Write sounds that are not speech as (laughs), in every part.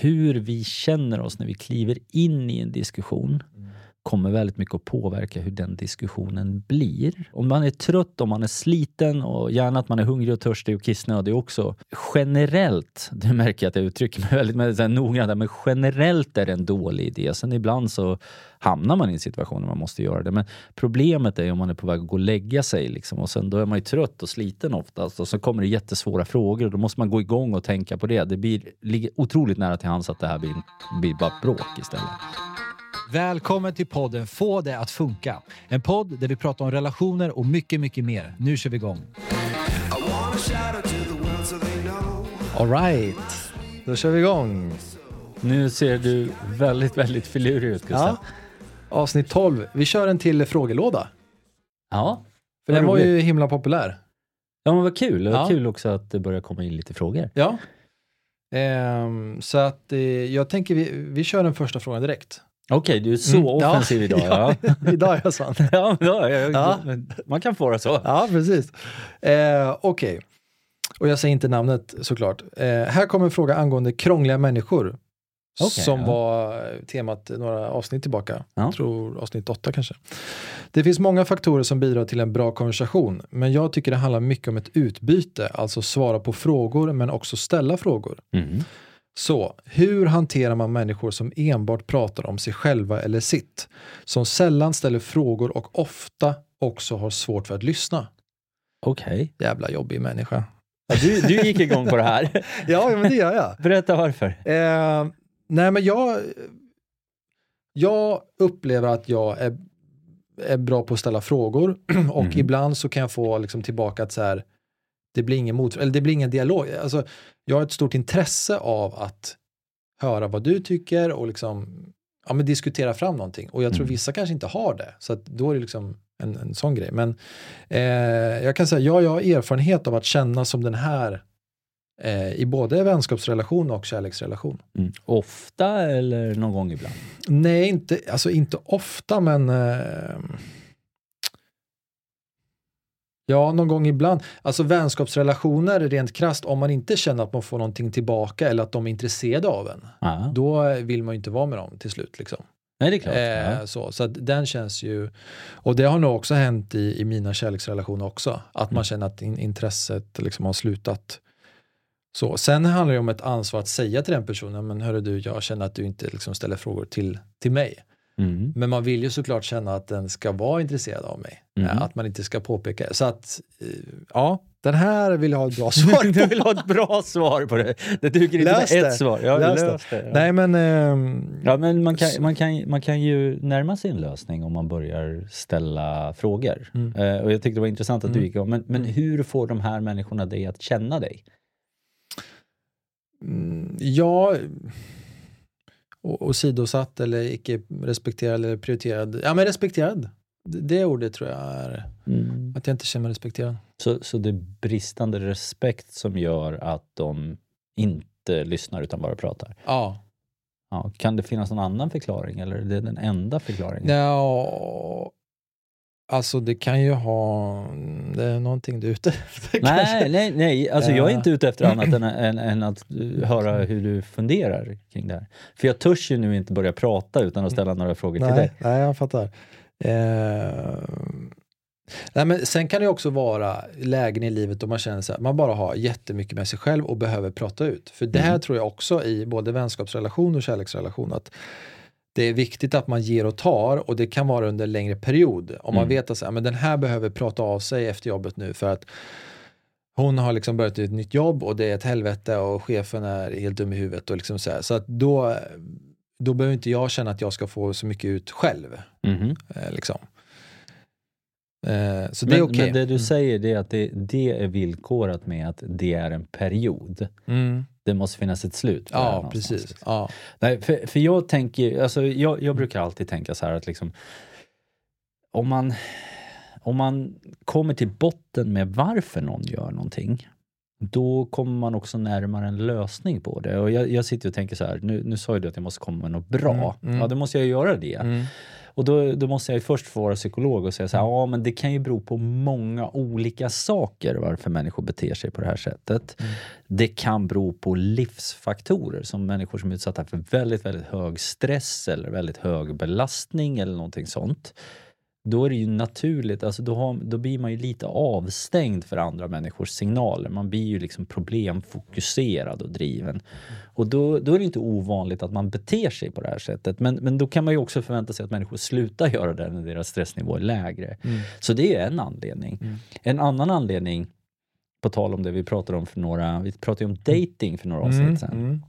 hur vi känner oss när vi kliver in i en diskussion. Mm kommer väldigt mycket att påverka hur den diskussionen blir. Om man är trött, om man är sliten och gärna att man är hungrig och törstig och kissnödig också. Generellt, (laughs) det märker jag att jag uttrycker mig väldigt noggrant, men generellt är det en dålig idé. Sen ibland så hamnar man i en situation där man måste göra det. Men problemet är om man är på väg att gå och lägga sig liksom, och sen då är man ju trött och sliten oftast och så kommer det jättesvåra frågor och då måste man gå igång och tänka på det. Det blir, ligger otroligt nära till hands att det här blir, blir bara bråk istället. Välkommen till podden Få det att funka. En podd där vi pratar om relationer och mycket, mycket mer. Nu kör vi igång. Alright, då kör vi igång. Nu ser du väldigt, väldigt filurig ut Gustav. Ja. Avsnitt 12. Vi kör en till frågelåda. Ja. För den var ju himla populär. Ja men vad kul. Det var Ja. kul också att det börjar komma in lite frågor. Ja. Ehm, så att eh, jag tänker vi, vi kör den första frågan direkt. Okej, du är så Mm, ja. offensiv idag. (laughs) Ja. Idag är jag sån. (laughs) Ja, ja, ja, Ja. Man kan få det så. Ja, precis. Eh, Okej. Och jag säger inte namnet såklart. Eh, här kommer en fråga angående krångliga människor. Okej, som ja. var temat några avsnitt tillbaka. Ja. Jag tror avsnitt åtta kanske. Det finns många faktorer som bidrar till en bra konversation. Men jag tycker det handlar mycket om ett utbyte. Alltså svara på frågor men också ställa frågor. Mm. Så, hur hanterar man människor som enbart pratar om sig själva eller sitt? Som sällan ställer frågor och ofta också har svårt för att lyssna. Okej. Jävla jobbig människa. Ja, du, du gick igång på det här. (laughs) Ja, men det gör jag. Berätta varför. Eh, nej, men jag, jag upplever att jag är, är bra på att ställa frågor (clears throat) och Mhm. ibland så kan jag få liksom tillbaka att så här, det blir ingen mot, eller det blir ingen dialog. Alltså, jag har ett stort intresse av att höra vad du tycker och liksom, ja, men diskutera fram någonting. Och jag tror Mm. vissa kanske inte har det, så då är det liksom en, en sån grej. Men eh, jag kan säga, ja, jag har erfarenhet av att känna som den här eh, i både vänskapsrelation och kärleksrelation. Mm. Ofta eller någon gång ibland? Nej, inte, alltså inte ofta, men eh, ja, någon gång ibland. Alltså vänskapsrelationer rent krasst, om man inte känner att man får någonting tillbaka eller att de är intresserade av en, Ja. då vill man ju inte vara med dem till slut. Liksom. Nej, det är klart. Eh, Ja. så så den känns ju, och det har nog också hänt i, i mina kärleksrelationer också, att man Mm. känner att in, intresset liksom har slutat. Så. Sen handlar det om ett ansvar att säga till den personen, men hörru du, jag känner att du inte liksom ställer frågor till, till mig. Mm. Men man vill ju såklart känna att den ska vara intresserad av mig. Mhm. Eh, Att man inte ska påpeka. Så att, eh, ja, den här vill jag ha ett bra (laughs) svar på. vill ha ett bra svar på det. Det duger inte Lös med det. ett svar. Ja, Lös lös det. det. Nej, men... ehm, Ja, men man kan, man, kan, man kan ju närma sig en lösning om man börjar ställa frågor. Mm. Eh, och jag tyckte det var intressant att du Mm. gick om. Men, men hur får de här människorna dig att känna dig? Mm, Ja, och, och sidosatt eller icke respekterad eller prioriterad. Ja, men respekterad. Det, det ordet tror jag är Mm. att jag inte känner mig respekterad. Så, så det är bristande respekt som gör att de inte lyssnar utan bara pratar? Ja. Ja, kan det finnas någon annan förklaring eller är det den enda förklaringen? ja. Alltså det kan ju ha, det är någonting du är ute (laughs) efter Nej, kanske. nej, nej. Alltså, jag är inte ute efter annat än, (clears throat) än, än att uh, höra hur du funderar kring det här. För jag törs ju nu inte börja prata utan att ställa några frågor till Nej, dig. nej, jag fattar. Eh, nej, men sen kan det också vara lägen i livet då man känner så här, man bara har jättemycket med sig själv och behöver prata ut. För det här Mm. tror jag också i både vänskapsrelation och kärleksrelation att det är viktigt att man ger och tar och det kan vara under en längre period. Om man Mm. vet att men den här behöver prata av sig efter jobbet nu för att hon har liksom börjat ett nytt jobb och det är ett helvete och chefen är helt dum i huvudet. Och liksom så här. så att då, då behöver inte jag känna att jag ska få så mycket ut själv. Eh, liksom. eh, så det är Men, okej. men det du säger det är att det, det är villkorat med att det är en period. Mm. Det måste finnas ett slut. Ja, precis. liksom. Ja. Nej, för, för jag tänker, alltså jag, jag brukar alltid tänka så här att liksom om man, om man kommer till botten med varför någon gör någonting, då kommer man också närmare en lösning på det. Och jag, jag sitter och tänker så här, nu, nu sa ju du att jag måste komma med något bra. Mm, mm. Ja, då måste jag göra det. Mm. Och då, då måste jag ju först få vara psykolog och säga så här, ja men det kan ju bero på många olika saker varför människor beter sig på det här sättet. Mm. Det kan bero på livsfaktorer som människor som är utsatta för väldigt, väldigt hög stress eller väldigt hög belastning eller någonting sånt. Då är det ju naturligt, alltså då, har, då blir man ju lite avstängd för andra människors signaler. Man blir ju liksom problemfokuserad och driven. Och då, då är det inte ovanligt att man beter sig på det här sättet. Men, men då kan man ju också förvänta sig att människor slutar (laughs) göra det när deras stressnivå är lägre. Mm. Så det är en anledning. En annan anledning, på tal om det vi pratade om för några, vi pratade ju om dating för några avsnitt Mm. sedan. Mm.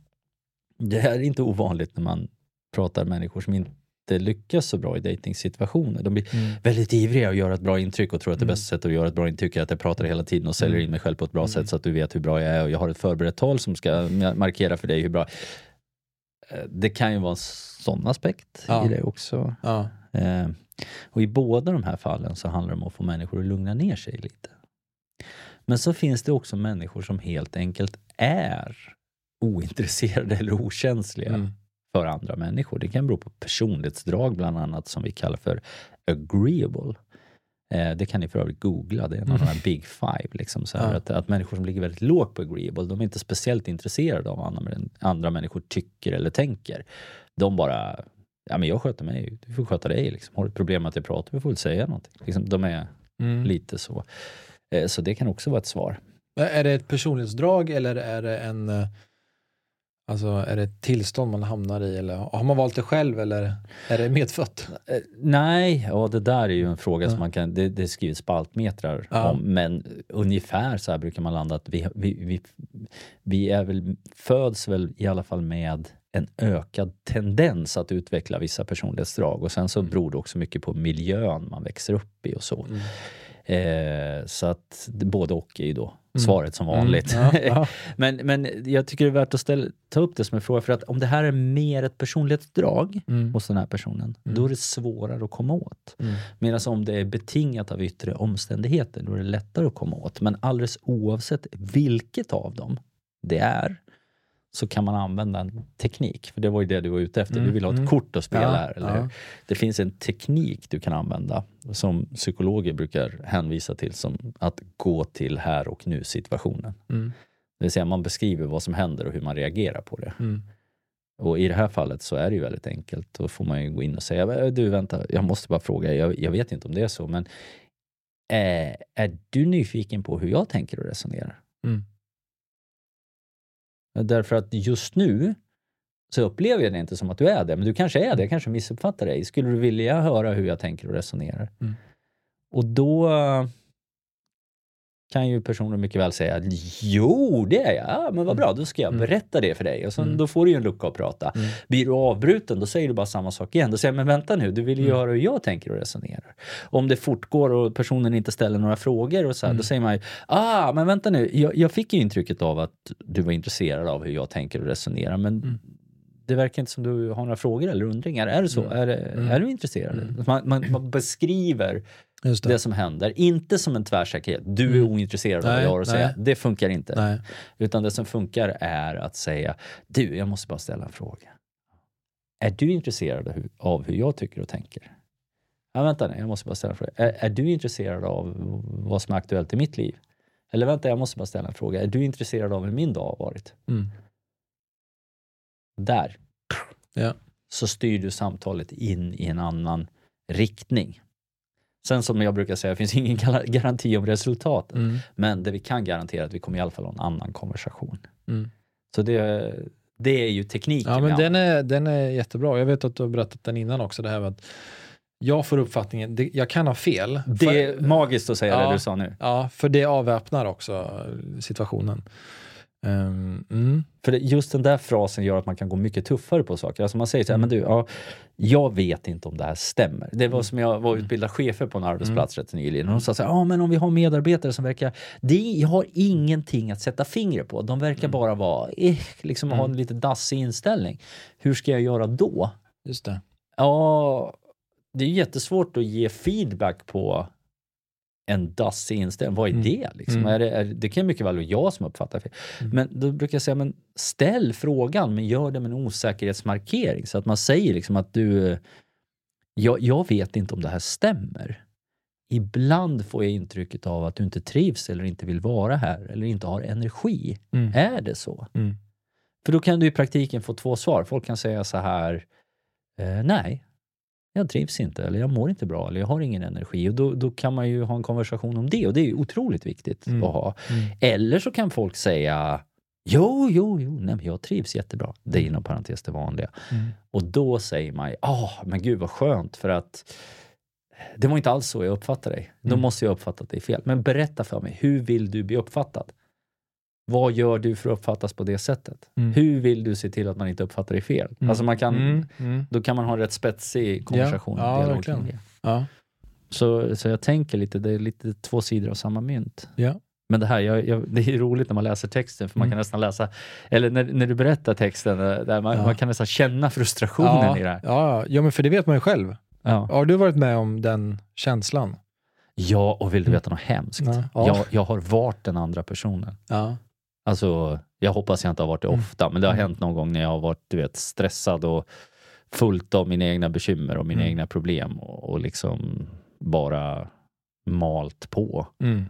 Det här är inte ovanligt när man pratar människor som inte lyckas så bra i dejtingsituationer. De blir Mm. väldigt ivriga att göra ett bra intryck och tror att det bästa sättet att göra ett bra intryck är att jag pratar hela tiden och säljer Mm. in mig själv på ett bra sätt så att du vet hur bra jag är och jag har ett förberett tal som ska ma- markera för dig hur bra. Eh, Det kan ju vara en sån aspekt Ja. i det också. Ja. Eh, Och i båda de här fallen så handlar det om att få människor att lugna ner sig lite. Men så finns det också människor som helt enkelt är ointresserade eller okänsliga Mm. För andra människor. Det kan bero på personlighetsdrag bland annat som vi kallar för agreeable. Eh, det kan ni för övrigt googla, det är en av de här big five. Liksom, så här, Ja. att, att människor som ligger väldigt lågt på agreeable, de är inte speciellt intresserade av vad andra, andra människor tycker eller tänker. De bara, ja men jag sköter mig, du får sköta dig. Liksom. Har du ett problem med att jag pratar, vi får väl säga någonting. Liksom, de är Mm. lite så. Eh, så det kan också vara ett svar. Är det ett personlighetsdrag eller är det en eh, Alltså är det ett tillstånd man hamnar i eller har man valt det själv eller är det medfött? Eh, nej, ja, det där är ju en fråga Ja. som man kan, det, det skrivs spaltmetrar Ja. om, men ungefär så här brukar man landa att vi, vi, vi, vi är väl, föds väl i alla fall med en ökad tendens att utveckla vissa personlighetsdrag och sen så beror det också mycket på miljön man växer upp i och så. Mm. Eh, så att både och är ju då svaret som vanligt. Mm. Ja, ja. (laughs) men, men jag tycker det är värt att ställa, ta upp det som en fråga för att om det här är mer ett personlighetsdrag Mm. hos den här personen, Mm. då är det svårare att komma åt. Mm. Medan om det är betingat av yttre omständigheter, då är det lättare att komma åt. Men alldeles oavsett vilket av dem det är, så kan man använda en teknik. För det var ju det du var ute efter. Du Mm, vill ha ett mm. kort att spela Ja, här, eller ja. Det finns en teknik du kan använda som psykologer brukar hänvisa till som att gå till här och nu situationen. Mm. Det vill säga man beskriver vad som händer och hur man reagerar på det. Mm. Och i det här fallet så är det ju väldigt enkelt. Då får man ju gå in och säga, "Men du vänta, jag måste bara fråga, jag, jag vet inte om det är så, men eh, är du nyfiken på hur jag tänker och resonerar? Mm. Därför att just nu så upplever jag det inte som att du är det, men du kanske är det, jag kanske missuppfattar dig. Skulle du vilja höra hur jag tänker och resonerar? Mm. Och då kan ju personen mycket väl säga Jo, det är jag. Ja, men vad bra, då ska jag Mm. berätta det för dig. Och sen, Mm. Då får du ju en lucka att prata. Mm. Blir du avbruten, då säger du bara samma sak igen. Då säger jag, men vänta nu, du vill ju Mm. höra hur jag tänker och resonerar. Om det fortgår och personen inte ställer några frågor och så här, Mm. då säger man ju, ah, men vänta nu, jag, jag fick ju intrycket av att du var intresserad av hur jag tänker och resonerar, men Mm. det verkar inte som du har några frågor eller undringar. Är det så? Mm. Är, Mm. är du intresserad? Mm. Man, man, man beskriver det. det. som händer, inte som en tvärsäkerhet. Du är Mm. ointresserad av vad Nej, jag har att säga. nej. Det funkar inte. Nej. Utan det som funkar är att säga, du, jag måste bara ställa en fråga. Är du intresserad av hur, av hur jag tycker och tänker? Ja, vänta nu, jag måste bara ställa en fråga. Är, är du intresserad av vad som är aktuellt i mitt liv? Eller vänta, jag måste bara ställa en fråga. Är du intresserad av hur min dag har varit? Mm. Där Ja. så styr du samtalet in i en annan riktning. Sen som jag brukar säga, det finns (laughs) ingen gar- garanti om resultatet. Mm. Men det vi kan garantera är att vi kommer i alla fall ha en annan konversation. Mm. Så det, det är ju tekniken. Ja, men den är, den är jättebra. Jag vet att du har berättat den innan också, det här med att jag får uppfattningen, det, jag kan ha fel. det är för, magiskt att säga Ja. det du sa nu. ja, för det avväpnar också situationen. Ehm, mm. För det, just den där frasen gör att man kan gå mycket tuffare på saker. Alltså man säger så här, Mm. men du, ja, jag vet inte om det här stämmer. Det var Mm. som jag var utbildad chefer på en arbetsplats rätt nyligen. Och de sa så här, ja men om vi har medarbetare som verkar, de har ingenting att sätta fingret på. De verkar Mm. bara vara, eh, liksom ha en lite dassig inställning. Hur ska jag göra då? Just det. Ja, det är jättesvårt att ge feedback på en dassig inställning. Vad är Mm. det? Liksom? Mm. Är det, är, det kan mycket väl vara jag som uppfattar fel. Mm. Men då brukar jag säga, men ställ frågan men gör det med en osäkerhetsmarkering. Så att man säger liksom att du, Jag, jag vet inte om det här stämmer. Ibland får jag intrycket av att du inte trivs eller inte vill vara här eller inte har energi. Mm. Är det så? Mm. För då kan du i praktiken få två svar. Folk kan säga så här, eh, nej, jag trivs inte eller jag mår inte bra eller jag har ingen energi. Och då, då kan man ju ha en konversation om det och det är ju otroligt viktigt Mm. att ha. Mm. Eller så kan folk säga, jo, jo, jo, nej, jag trivs jättebra. Det är inom parentes det vanliga. Mm. Och då säger man, ah, men gud vad skönt för att det var inte alls så jag uppfattade dig. Då Mm. måste jag ha uppfattat dig fel. Men berätta för mig, hur vill du bli uppfattad? Vad gör du för att uppfattas på det sättet? Mm. Hur vill du se till att man inte uppfattar dig fel? Mm. Alltså man kan, Mm. Mm. Då kan man ha en rätt spetsig konversation. Ja, ja, verkligen. det. Ja. Så, så jag tänker lite, det är lite två sidor av samma mynt. Ja. Men det här, jag, jag, det är roligt när man läser texten, för man Mm. kan nästan läsa, eller när, när du berättar texten, eh, där man, Ja. man kan nästan känna frustrationen i det här. ja, ja, men för det vet man ju själv. Ja. Har du varit med om den känslan? ja, och vill du veta något hemskt? Ja. Jag, jag har varit den andra personen. Ja. Alltså, jag hoppas jag inte har varit det Mm. ofta, men det har Mm. hänt någon gång när jag har varit du vet, stressad och fullt av mina egna bekymmer och mina Mm. egna problem och, och liksom bara malt på. Mm.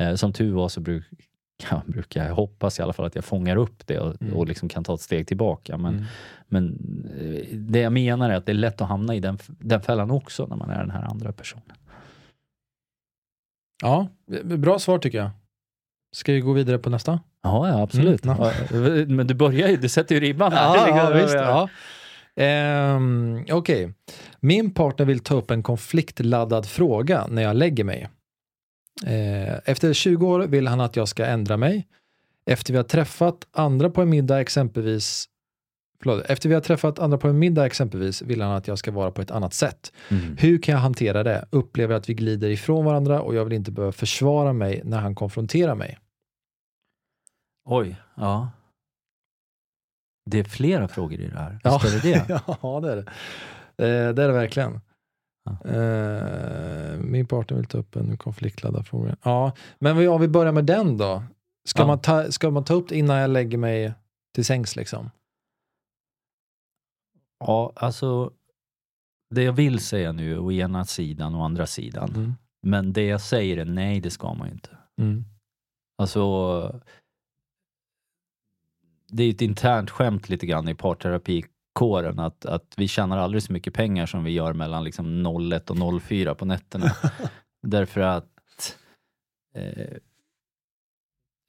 Eh, som tur var så bruk, (laughs) ja, brukar jag hoppas i alla fall att jag fångar upp det och, Mm. och liksom kan ta ett steg tillbaka. Men, Mm. men eh, det jag menar är att det är lätt att hamna i den, den fällan också när man är den här andra personen. Ja, bra svar tycker jag. Ska vi gå vidare på nästa? Ja, ja absolut. Mm, Ja, men du börjar ju, du sätter ju ribban. Ja, ja, visst. Ja. Ehm, Okej. Min partner vill ta upp en konfliktladdad fråga när jag lägger mig. Eh, efter 20 år vill han att jag ska ändra mig. Efter vi har träffat andra på en middag exempelvis Förlåt, efter vi har träffat andra på en middag exempelvis vill han att jag ska vara på ett annat sätt. Mm. Hur kan jag hantera det? Upplever att vi glider ifrån varandra och jag vill inte behöva försvara mig när han konfronterar mig. Oj, ja. Det är flera frågor i det här. Ja. Visst är det det? (laughs) ja, det är det. Eh, det är det verkligen. Ja. Eh, min partner vill ta upp en konfliktladdad fråga. Ja, men om vi börjar med den då. Ska, Ja. man ta, ska man ta upp det innan jag lägger mig till sängs liksom? Ja, alltså. Det jag vill säga nu är å ena sidan och andra sidan. Mm. Men det jag säger är nej, det ska man ju inte. Mm. Alltså, det är ett internt skämt lite grann i parterapikåren att, att vi tjänar aldrig så mycket pengar som vi gör mellan liksom 01 och 04 på nätterna. (laughs) Därför att eh,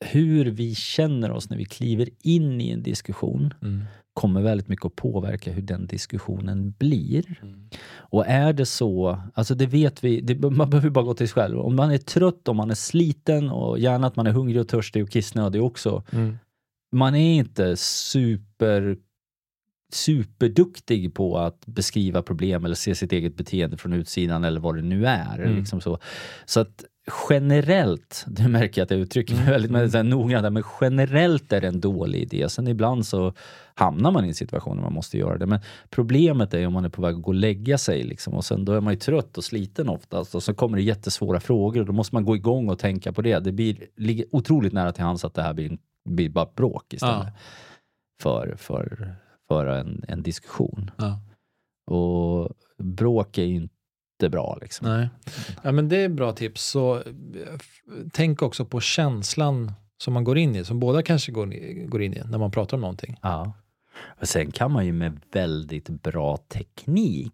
hur vi känner oss när vi kliver in i en diskussion Mm. kommer väldigt mycket att påverka hur den diskussionen blir. Och är det så, alltså det vet vi, det, man behöver bara gå till sig själv. Om man är trött, om man är sliten och gärna att man är hungrig och törstig och kissnödig också. Mm. Man är inte super superduktig på att beskriva problem eller se sitt eget beteende från utsidan eller vad det nu är. Mm. Liksom så. så att generellt, (laughs) du märker att jag uttrycker mig Mm. väldigt mm. här noggrant, men generellt är det en dålig idé. Sen ibland så hamnar man i en situation där man måste göra det. Men problemet är om man är på väg att gå och lägga sig liksom, och sen då är man ju trött och sliten oftast och så kommer det jättesvåra frågor och då måste man gå igång och tänka på det. Det blir, ligger otroligt nära till hands att det här blir, blir bara bråk istället Ja. för, för, för en, en diskussion. Ja. Och bråk är ju inte bra liksom. Nej. Ja, men det är bra tips. Så tänk också på känslan som man går in i, som båda kanske går, går in i när man pratar om någonting. Ja. Och sen kan man ju med väldigt bra teknik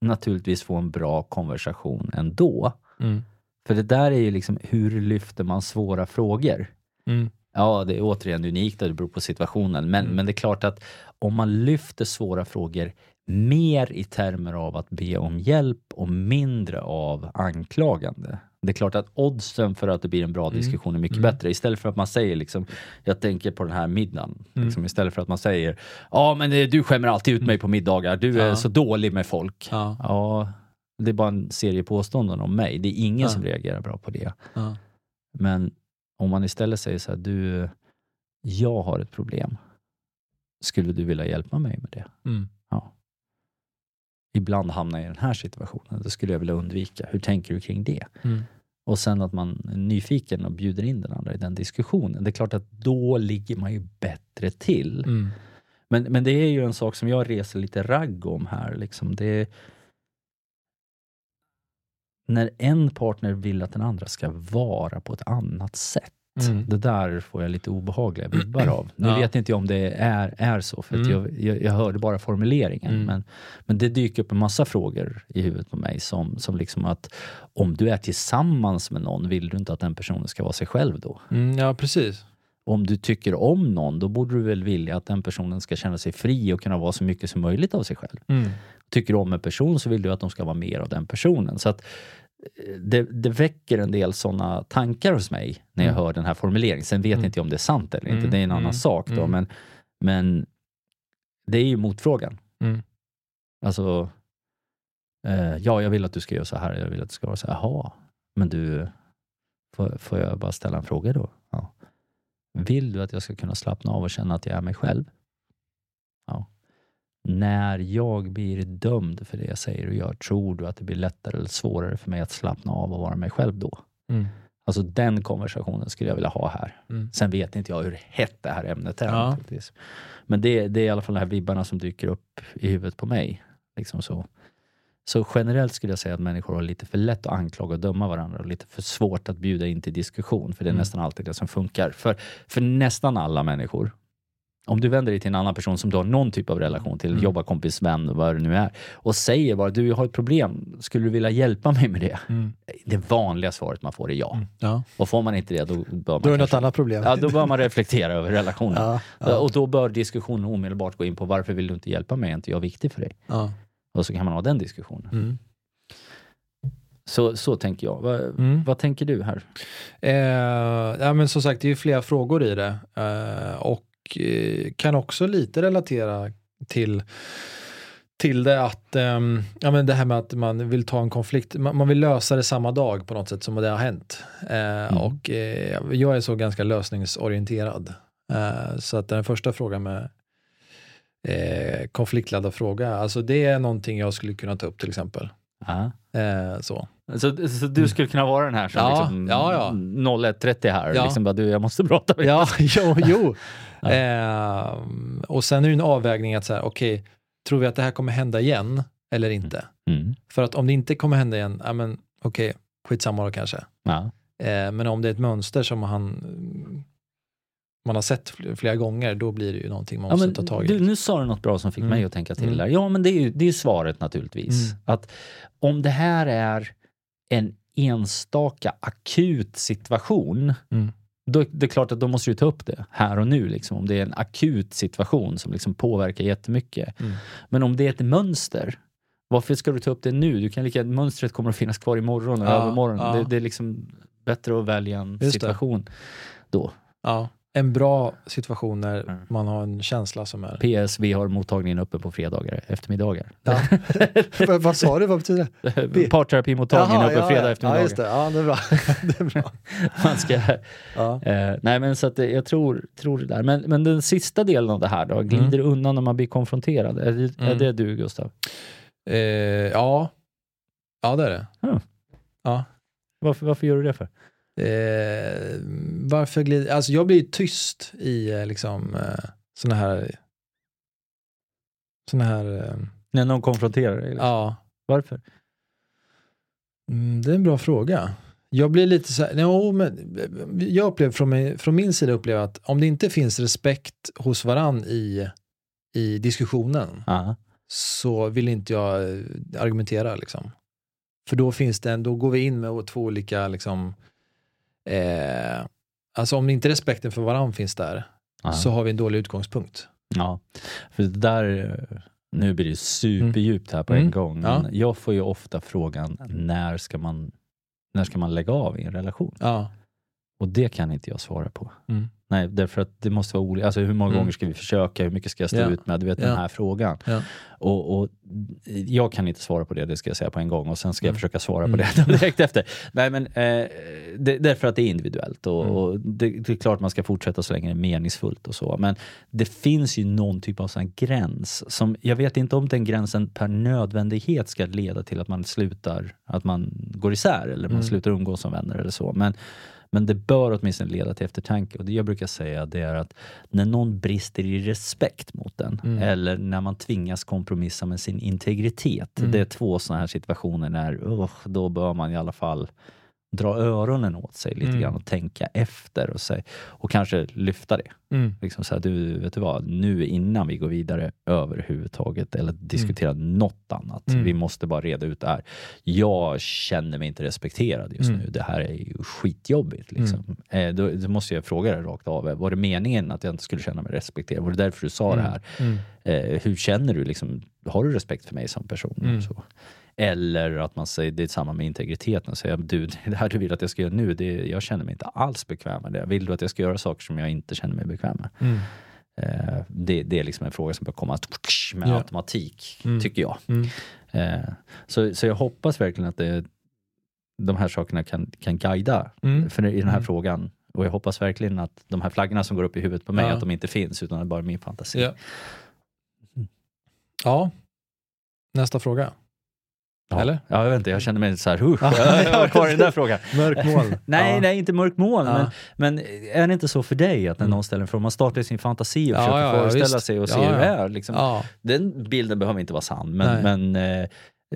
naturligtvis få en bra konversation ändå. Mm. För det där är ju liksom, hur lyfter man svåra frågor? Mm. Ja, det är återigen unikt och det beror på situationen. Men, Mm. men det är klart att om man lyfter svåra frågor mer i termer av att be om hjälp och mindre av anklagande. Det är klart att oddsen för att det blir en bra Mm. diskussion är mycket Mm. bättre. Istället för att man säger liksom, jag tänker på den här middagen. Mm. Liksom, istället för att man säger, ja men du skämmer alltid ut mig på middagar, du är Ja. så dålig med folk. Ja. Ja, det är bara en serie påståenden om mig. Det är ingen Ja. som reagerar bra på det. Men om man istället säger så här, du, jag har ett problem. Skulle du vilja hjälpa mig med det? Mm. Ja. Ibland hamnar jag i den här situationen, det skulle jag vilja undvika. Hur tänker du kring det? Mm. Och sen att man är nyfiken och bjuder in den andra i den diskussionen. Det är klart att då ligger man ju bättre till. Mm. Men, men det är ju en sak som jag reser lite ragg om här. Liksom. Det, när en partner vill att den andra ska vara på ett annat sätt. Mm. Det där får jag lite obehagliga vibbar av. Nu Ja. vet inte jag om det är, är så, för Mm. jag, jag, jag hörde bara formuleringen. Mm. Men, men det dyker upp en massa frågor i huvudet på mig som, som liksom att om du är tillsammans med någon, vill du inte att den personen ska vara sig själv då? Mm, ja, precis. Om du tycker om någon, då borde du väl vilja att den personen ska känna sig fri och kunna vara så mycket som möjligt av sig själv. Mm. Tycker du om en person så vill du att de ska vara mer av den personen. Så att det, det väcker en del sådana tankar hos mig när jag Mm. hör den här formuleringen. Sen vet Mm. inte jag om det är sant eller inte, Mm, det är en annan mm, sak då. mm. Men, men det är ju motfrågan. Mm. Alltså, eh, ja, jag vill att du ska göra så här, jag vill att du ska vara så här. Jaha, men du, får, får jag bara ställa en fråga då? Ja. Vill du att jag ska kunna slappna av och känna att jag är mig själv? Ja. När jag blir dömd för det jag säger och gör, tror du att det blir lättare eller svårare för mig att slappna av och vara mig själv då? Mm. Alltså den konversationen skulle jag vilja ha här. Mm. Sen vet inte jag hur hett det här ämnet är. Ja. Men det, det är i alla fall de här vibbarna som dyker upp i huvudet på mig. Liksom så. så generellt skulle jag säga att människor har lite för lätt att anklaga och döma varandra och lite för svårt att bjuda in till diskussion. För det är Mm. nästan alltid det som funkar. För, för nästan alla människor, om du vänder dig till en annan person som du har någon typ av relation till, Mm. jobbarkompis, vän, vad det nu är, och säger bara du jag har ett problem, skulle du vilja hjälpa mig med det? Mm. Det vanliga svaret man får är ja. Mm. Ja. Och får man inte det, då bör man Då är det något kanske- annat problem. Ja, då bör man reflektera över relationen. Ja, ja, Och då bör diskussionen omedelbart gå in på varför vill du inte hjälpa mig? Är inte jag viktig för dig? ja. Och så kan man ha den diskussionen. Mm. Så, så tänker jag. Vad, Mm. vad tänker du här? Eh, ja, men som sagt, det är ju flera frågor i det. Eh, och eh, kan också lite relatera till, till det att, ehm, ja, men det här med att man vill ta en konflikt, man, man vill lösa det samma dag på något sätt som det har hänt. Eh, Och eh, jag är så ganska lösningsorienterad. Eh, så att den första frågan med konfliktladdad fråga, alltså det är någonting jag skulle kunna ta upp till exempel. Eh, så. Så, så du skulle kunna vara den här som Ja, liksom ja, ja. 01.30 här? Ja. Liksom bara, du, jag måste prata med Ja, (laughs) jo. jo. Ja. Eh, och sen är det en avvägning att så här, okej, tror vi att det här kommer hända igen eller inte? Mm. För att om det inte kommer hända igen, ja men okej, skitsamma då kanske. Ja. Eh, men om det är ett mönster som han, man har sett fl- flera gånger, då blir det ju någonting man Ja, måste ta tag i. du, nu sa du något bra som fick Mm. mig att tänka till Mm. där. Ja, men det är ju det är svaret naturligtvis. Mm. Att om det här är en enstaka akut situation, Mm. då det är klart att då måste du ta upp det här och nu. Liksom, om det är en akut situation som liksom påverkar jättemycket. Mm. Men om det är ett mönster, varför ska du ta upp det nu? Du kan lika, mönstret kommer att finnas kvar imorgon och Ja, övermorgon. ja. Det, det är liksom bättre att välja en Just det. situation då. Ja, en bra situation när Mm. man har en känsla som är... PS, vi har mottagningen uppe på fredagar eftermiddagar. Ja. (laughs) vad, sa du, vad betyder det? Parterapimottagningen uppe ja, fredag ja. eftermiddagar. Ja, just det. Ja, det är bra. (laughs) det är bra. (laughs) Man ska, Ja. eh, nej men så att det- jag tror, tror det där. Men, men den sista delen av det här då, glider undan när man blir konfronterad. Är det, är Mm. det du Gustav? Eh, ja. ja, det är det. Ja. Ja. Varför, varför gör du det för? Eh, varför glider... Alltså jag blir ju tyst i eh, liksom eh, såna här... Såna här... Eh, När någon konfronterar dig? Liksom. ja. Varför? Mm, det är en bra fråga. Jag blir lite så här, no, men jag upplever från, mig, från min sida upplever att om det inte finns respekt hos varann i, i diskussionen Ja. så vill inte jag eh, argumentera liksom. För då finns det en, då går vi in med två olika liksom, eh, alltså om inte respekten för varann finns där Ja. så har vi en dålig utgångspunkt. ja. För där, nu blir det superdjupt här på en Mm. gång. Ja. Jag får ju ofta frågan, när ska man, när ska man lägga av i en relation? Ja. Och det kan inte jag svara på. Mm. Nej, därför att det måste vara olika. Alltså hur många Mm. gånger ska vi försöka? Hur mycket ska jag stå Ja. ut med? Du vet Ja. den här frågan. Ja. Och, och Jag kan inte svara på det, det ska jag säga på en gång. Och sen ska jag Mm. försöka svara på Mm. det (laughs) direkt efter. Nej men eh, det, därför att det är individuellt. Och, Mm. och det, det är klart man ska fortsätta så länge det är meningsfullt och så. Men det finns ju någon typ av sån gräns. Som, jag vet inte om den gränsen per nödvändighet ska leda till att man slutar, att man går isär eller man Mm. slutar umgås som vänner eller så. Men Men det bör åtminstone leda till eftertanke. Och det jag brukar säga det är att när någon brister i respekt mot den Mm. eller när man tvingas kompromissa med sin integritet. Mm. Det är två sådana här situationer när uh, då bör man i alla fall dra öronen åt sig lite Mm. grann och tänka efter och, säg, och kanske lyfta det. Mm. Liksom så här, du, vet du vad, nu innan vi går vidare överhuvudtaget eller diskuterar något annat, Mm. vi måste bara reda ut det här. Jag känner mig inte respekterad just Mm. nu, det här är ju skitjobbigt. Liksom. Eh, då, då måste jag fråga dig rakt av, var det meningen att jag inte skulle känna mig respekterad? Var det därför du sa det här? Mm. Eh, hur känner du? Liksom, har du respekt för mig som person? Mm. Så. Eller att man säger, det är samma med integriteten, säger du, (laughs) det här du vill att jag ska göra nu, det, jag känner mig inte alls bekväm med det. Vill du att jag ska göra saker som jag inte känner mig bekväm med? Mm. Eh, det, det är liksom en fråga som bör komma (laughs) med Ja. automatik, Mm. tycker jag. Mm. Eh, så, så jag hoppas verkligen att det, de här sakerna kan, kan guida Mm. för i den här Mm. frågan. Och jag hoppas verkligen att de här flaggorna som går upp i huvudet på mig, Ja. att de inte finns, utan det är bara min fantasi. Ja. ja. Nästa fråga. Ja. Eller? Ja, jag vet inte, jag känner mig så här, uh, Ja. jag var kvar i den där frågan. (laughs) Mörk moln. (laughs) nej, ja. nej, inte mörkt moln. Ja. Men, men är det inte så för dig att när Mm. någon ställer en fråga, man startar sin fantasi och Ja, försöker föreställa sig och se hur det är. Liksom. Den bilden behöver inte vara sann, men, men eh,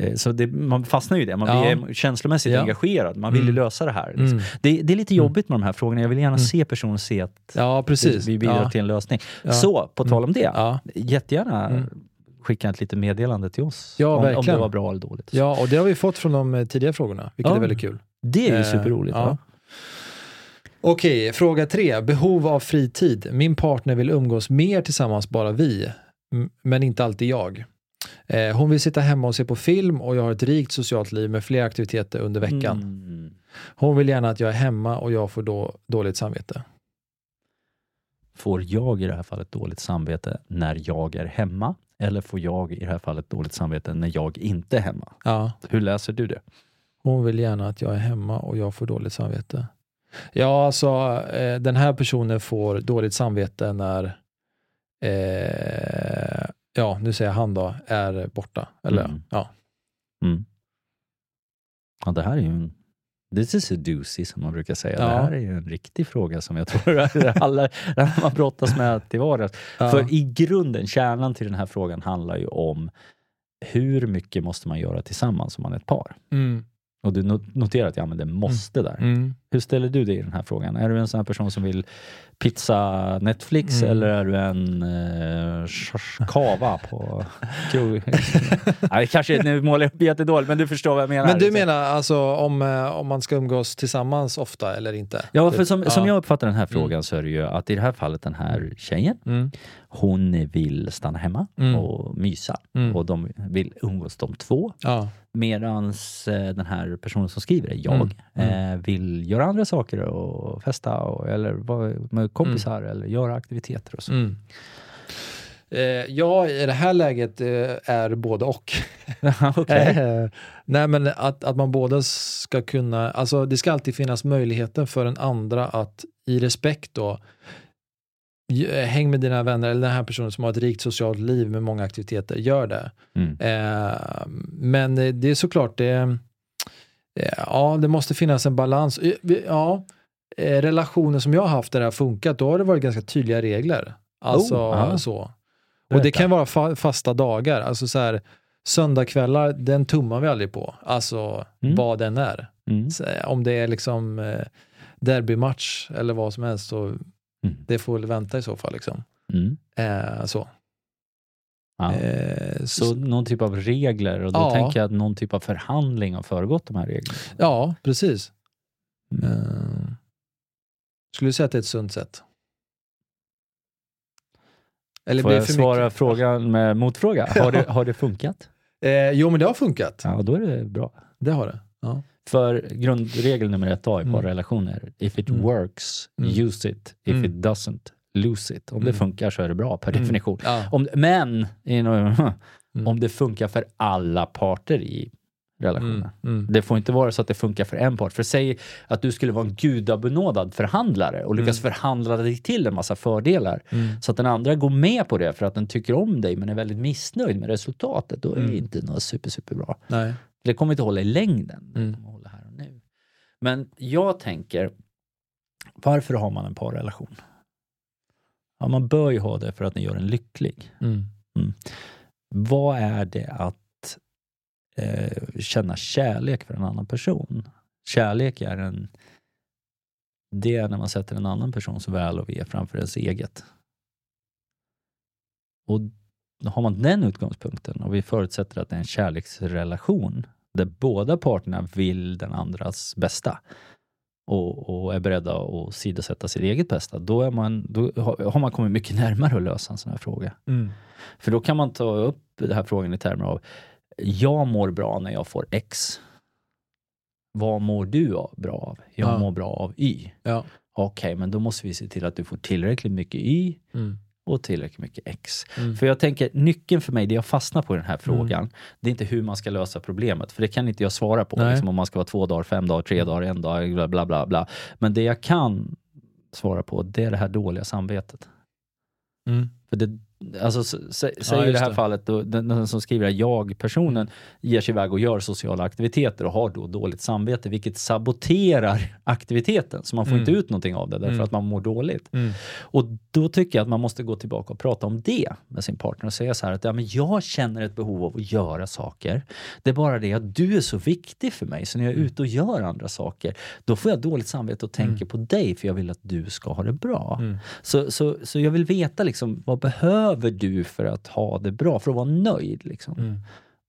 eh, så det, man fastnar ju i det. Man Ja. blir känslomässigt Ja. engagerad. Man vill ju Mm. lösa det här. Liksom. Mm. Det, det är lite Mm. jobbigt med de här frågorna. Jag vill gärna Mm. se personen se att ja, vi bidrar till en lösning. Så, på tal om det. Jättegärna Mm. Skicka ett litet meddelande till oss. Ja, om, om det var bra eller dåligt. ja, och det har vi fått från de eh, tidigare frågorna, vilket Ja. är väldigt kul. Det är ju Eh, superroligt. ja. va? Okej, fråga tre. Behov av fritid. Min partner vill umgås mer tillsammans, bara vi. Men inte alltid jag. Eh, hon vill sitta hemma och se på film och jag har ett rikt socialt liv med fler aktiviteter under veckan. Mm. Hon vill gärna att jag är hemma och jag får då dåligt samvete. Får jag i det här fallet dåligt samvete när jag är hemma? Eller får jag i det här fallet dåligt samvete när jag inte är hemma? Ja, Hur läser du det? hon vill gärna att jag är hemma och jag får dåligt samvete. Ja, alltså eh, den här personen får dåligt samvete när, eh, ja, nu säger jag han då, är borta. Eller Mm. ja. Mm. Ja, det här är ju en... This is a doozy som man brukar säga. Ja. Det här är ju en riktig fråga som jag tror (laughs) alla, man brottas med till vardags. Ja. För i grunden, kärnan till den här frågan handlar ju om hur mycket måste man göra tillsammans om man är ett par? Mm. Och du not- noterar att jag använder måste där. Mm. Hur ställer du dig i den här frågan? Är du en sån här person som vill pizza Netflix Mm. eller är du en eh, kava på (laughs) krog? Nej, kanske, nu målar jag upp jättedåligt, men du förstår vad jag menar. Men du liksom. menar alltså om, eh, om man ska umgås tillsammans ofta eller inte? Ja, för som, Ja. som jag uppfattar den här frågan så är det ju att i det här fallet den här tjejen, Mm. hon vill stanna hemma Mm. och mysa Mm. och de vill umgås de två. Ja. Medans eh, den här personen som skriver jag, Mm. Mm. Eh, vill göra andra saker och festa och, eller vara med kompisar eller göra aktiviteter och så. Mm. Eh, ja, i det här läget eh, är både och. (laughs) Eh, nej, men att, att man båda ska kunna, alltså det ska alltid finnas möjligheten för den andra att i respekt då, eh, häng med dina vänner eller den här personen som har ett rikt socialt liv med många aktiviteter, gör det. Mm. Eh, men eh, det är såklart det, eh, ja det måste finnas en balans. Vi- Ja, relationer som jag har haft där det har funkat, då har det varit ganska tydliga regler. Alltså Oh, så. Och det kan vara fa- fasta dagar, alltså så här söndagkvällar, den tummar vi aldrig på. Alltså Mm. vad den är. Mm. Så, eh, om det är liksom eh, derbymatch eller vad som helst, så Mm. det får väl vänta i så fall. Liksom. Mm. Eh, så. Ja. Eh, Så någon typ av regler och då Ja. tänker jag att någon typ av förhandling har föregått de här reglerna. Ja, precis. Mm. Skulle du säga att det är ett sunt sätt? Eller Får blir jag för svara mycket? frågan med motfråga? Har, det, har det funkat? (laughs) Eh, jo, men det har funkat. Ja, då är det bra. Det har det. Ja. För grundregel nummer ett A i Mm. parrelationer, if it Mm. works, Mm. use it. If Mm. it doesn't, lose it. Om det Mm. funkar så är det bra per Mm. definition. Ja. Om, men you (laughs) know, Mm. om det funkar för alla parter i relationen. Mm. Mm. Det får inte vara så att det funkar för en part. För säg att du skulle vara en gudabenådad förhandlare och lyckas Mm. förhandla dig till en massa fördelar. Mm. Så att den andra går med på det för att den tycker om dig men är väldigt missnöjd med resultatet. Då är Mm. det inte något super, superbra. Nej. Det kommer inte hålla i längden. Mm. hålla här och nu. Men jag tänker Varför har man en parrelation? Ja, man bör ju ha det för att den gör en lycklig. Mm. Vad är det att eh, känna kärlek för en annan person? Kärlek är en det är när man sätter en annan persons väl och ve framför ens eget. Och har man den utgångspunkten och vi förutsätter att det är en kärleksrelation där båda parterna vill den andras bästa och, och är beredda att sidosätta sitt eget bästa, då, är man, då har man kommit mycket närmare att lösa en sån här fråga. Mm. För då kan man ta upp den här frågan i termer av jag mår bra när jag får X. Vad mår du av, bra av? Jag Ja. mår bra av Y. Ja. Okej, men då måste vi se till att du får tillräckligt mycket Y Mm. och tillräckligt mycket X. Mm. För jag tänker, nyckeln för mig, det jag fastnar på i den här frågan, det är inte hur man ska lösa problemet, för det kan inte jag svara på. Liksom, om man ska vara två dagar, fem dagar, tre dagar, en dag, bla bla bla. bla. Men det jag kan svara på, det är det här dåliga samvetet. Mm. För det, alltså, sä, säg i just det här det. fallet, då, den, den som skriver jag-personen ger sig iväg och gör sociala aktiviteter och har då dåligt samvete, vilket saboterar (laughs) aktiviteten. Så man får Mm. inte ut någonting av det därför Mm. att man mår dåligt. Mm. Och då tycker jag att man måste gå tillbaka och prata om det med sin partner och säga så här att ja, men jag känner ett behov av att göra saker. Det är bara det att du är så viktig för mig så när jag är ute och gör andra saker då får jag dåligt samvete och tänker på dig för jag vill att du ska ha det bra. Mm. Så, så, så jag vill veta liksom, vad behöver du för att ha det bra, för att vara nöjd? Liksom. Mm.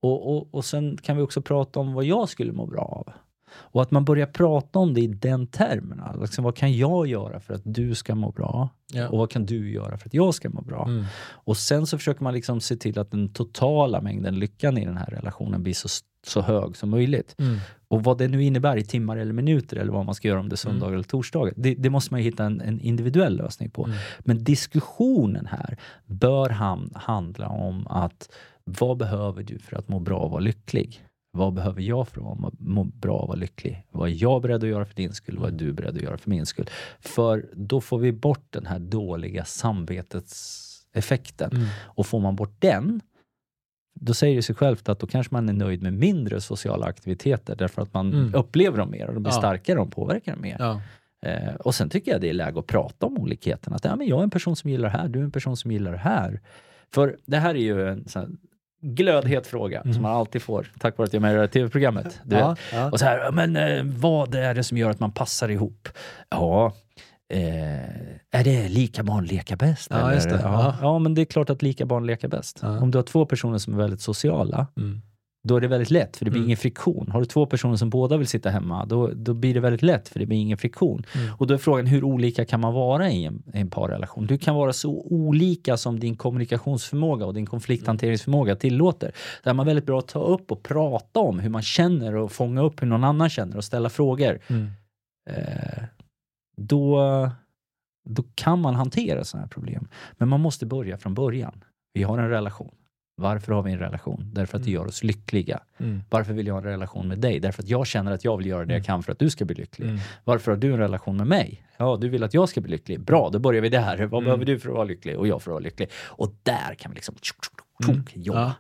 Och, och, och sen kan vi också prata om vad jag skulle må bra av. Och att man börjar prata om det i den termerna. Liksom, vad kan jag göra för att du ska må bra? Ja. Och vad kan du göra för att jag ska må bra? Mm. Och sen så försöker man liksom se till att den totala mängden lyckan i den här relationen blir så, så hög som möjligt. Mm. Och vad det nu innebär i timmar eller minuter eller vad man ska göra om det är söndagar eller torsdagar. Det, det måste man ju hitta en, en individuell lösning på. Mm. Men diskussionen här bör ham, handla om att vad behöver du för att må bra och vara lycklig? Vad behöver jag för att må, må bra och vara lycklig? Vad är jag beredd att göra för din skull? Vad är du beredd att göra för min skull? För då får vi bort den här dåliga samveteseffekten. Mm. Och får man bort den, då säger det sig självt att då kanske man är nöjd med mindre sociala aktiviteter därför att man Mm. upplever dem mer och de blir Ja. starkare och påverkar dem mer. Ja. Eh, och sen tycker jag det är läge att prata om olikheterna. Att ja, men jag är en person som gillar det här, du är en person som gillar det här. För det här är ju en sån glödhet fråga som man alltid får tack vare att jag är med i det här tv-programmet. Ja. Ja. Och så här, men eh, vad är det som gör att man passar ihop? Ja, eh, är det lika barn leka bäst? Ja, eller? Ja. Ja. ja, men det är klart att lika barn leka bäst. Ja. Om du har två personer som är väldigt sociala, Mm. då är det väldigt lätt för det blir Mm. ingen friktion. Har du två personer som båda vill sitta hemma, då, då blir det väldigt lätt för det blir ingen friktion. Mm. Och då är frågan hur olika kan man vara i en, i en parrelation? Du kan vara så olika som din kommunikationsförmåga och din konflikthanteringsförmåga tillåter. Där man är väldigt bra att ta upp och prata om hur man känner och fånga upp hur någon annan känner och ställa frågor. Mm. Eh, då, då kan man hantera sådana här problem. Men man måste börja från början. Vi har en relation. Varför har vi en relation? Därför att det Mm. gör oss lyckliga. Mm. Varför vill jag ha en relation med dig? Därför att jag känner att jag vill göra det jag kan för att du ska bli lycklig. Mm. Varför har du en relation med mig? Ja, du vill att jag ska bli lycklig. Bra, då börjar vi där. Vad Mm. behöver du för att vara lycklig? Och jag för att vara lycklig. Och där kan vi liksom tjuk, tjuk, tjuk, Mm. jobba.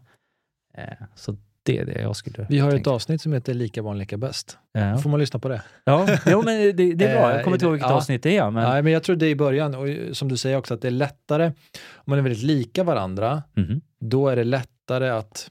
Eh, så det är det jag skulle Vi har ett tänka. avsnitt som heter Lika barn leka bäst. Ja. Får man lyssna på det? Ja, jo, men det, det är bra. Jag (laughs) kommer inte ihåg vilket Ja. avsnitt det är. Men... Nej, men jag tror det är i början, och som du säger också, att det är lättare, om man är väldigt lika varandra, Mhm. då är det lättare att,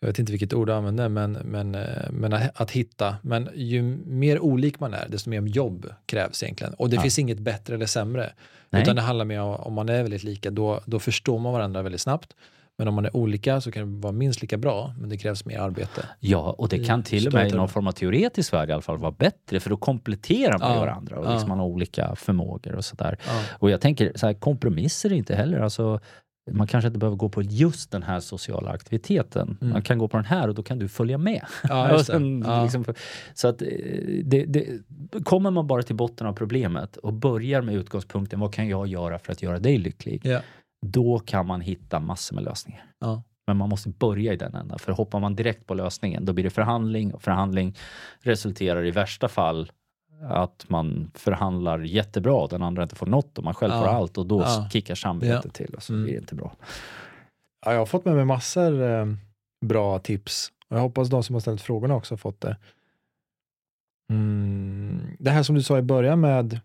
jag vet inte vilket ord jag använder, men, men, eh, men att att hitta. Men ju mer olik man är, desto mer jobb krävs egentligen. Och det Ja. finns inget bättre eller sämre. Nej. Utan det handlar mer om, om man är väldigt lika, då, då förstår man varandra väldigt snabbt. Men om man är olika så kan det vara minst lika bra, men det krävs mer arbete. Ja, och det kan till och med i någon form av teoretisk värld i alla fall vara bättre för då kompletterar man Ja. varandra och Ja. liksom man har olika förmågor och sådär. Ja. Och jag tänker, så här, kompromisser är inte heller, alltså man kanske inte behöver gå på just den här sociala aktiviteten. Mm. Man kan gå på den här och då kan du följa med. Ja, (laughs) sen Ja. liksom, så att eh, det, det, kommer man bara till botten av problemet och börjar med utgångspunkten vad kan jag göra för att göra dig lycklig? Ja. Då kan man hitta massor med lösningar. Ja. Men man måste börja i den ändan. För hoppar man direkt på lösningen, då blir det förhandling och förhandling resulterar i värsta fall att man förhandlar jättebra och den andra inte får något och man själv Ja. får allt och då Ja. kickar samvetet Ja. till och så Mm. blir det inte bra. Ja, jag har fått med mig massor eh, bra tips. Och jag hoppas de som har ställt frågorna också har fått det. Mm, det här som du sa i början med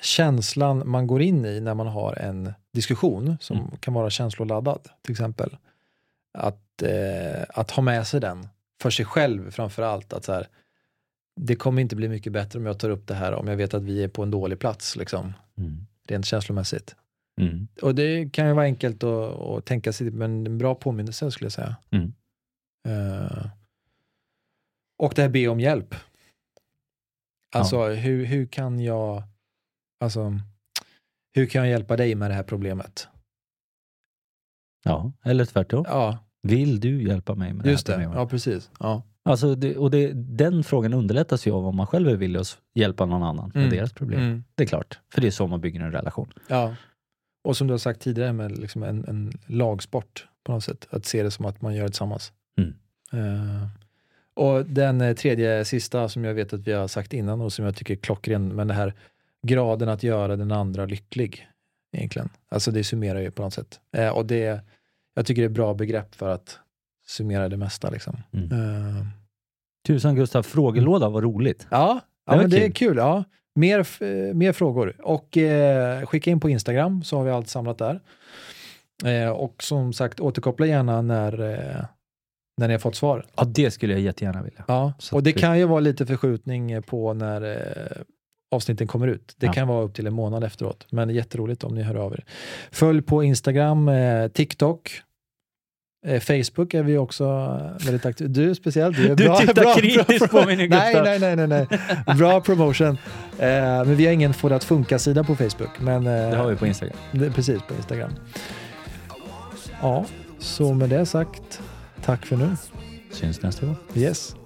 känslan man går in i när man har en diskussion som Mm. kan vara känsloladdad, till exempel. Att, eh, att ha med sig den, för sig själv framför allt. Att så här, det kommer inte bli mycket bättre om jag tar upp det här om jag vet att vi är på en dålig plats, liksom, Mm. rent känslomässigt. Mm. Och det kan ju vara enkelt att, att tänka sig, men en bra påminnelse skulle jag säga. Mm. Eh, och det här be om hjälp. Alltså hur, hur kan jag alltså, hur kan jag hjälpa dig med det här problemet? Ja, eller tvärtom. Ja, Vill du hjälpa mig med just det det. här problemet? Ja, precis. Ja. Alltså det, och det, den frågan underlättas ju av om man själv är villig att hjälpa någon annan med Mm. deras problem. Mm. Det är klart, för det är så man bygger en relation. ja. Och som du har sagt tidigare med liksom en, en lagsport på något sätt. Att se det som att man gör det tillsammans. Mm. Eh, och den eh, tredje, sista som jag vet att vi har sagt innan och som jag tycker är klockren, men det här graden att göra den andra lycklig. Egentligen. Alltså det summerar ju på något sätt. Eh, och det, jag tycker det är ett bra begrepp för att summera det mesta. Liksom. Mm. Eh, Tusan Gustav, frågelåda, vad roligt. ja, ja Det var men det är kul. kul. Ja. Mer, eh, mer frågor. Och eh, skicka in på Instagram så har vi allt samlat där. Eh, och som sagt, återkoppla gärna när, eh, när ni har fått svar. Ja, det skulle jag jättegärna vilja. Ja, Så och det vi- kan ju vara lite förskjutning på när eh, avsnitten kommer ut. Det Ja. kan vara upp till en månad efteråt, men det är jätteroligt om ni hör av er. Följ på Instagram, eh, TikTok, eh, Facebook är vi också eh, väldigt aktiva. Du speciellt. Du, är (laughs) Du bra, tittar bra, kritiskt bra, på mig nu, nej, nej, nej, nej, nej. Bra promotion. Eh, men vi har ingen Få det att funka-sida på Facebook. Men, eh, Det har vi på Instagram. det- Precis, på Instagram. Ja, så med det sagt, tack för nu. Syns nästa gång. Yes.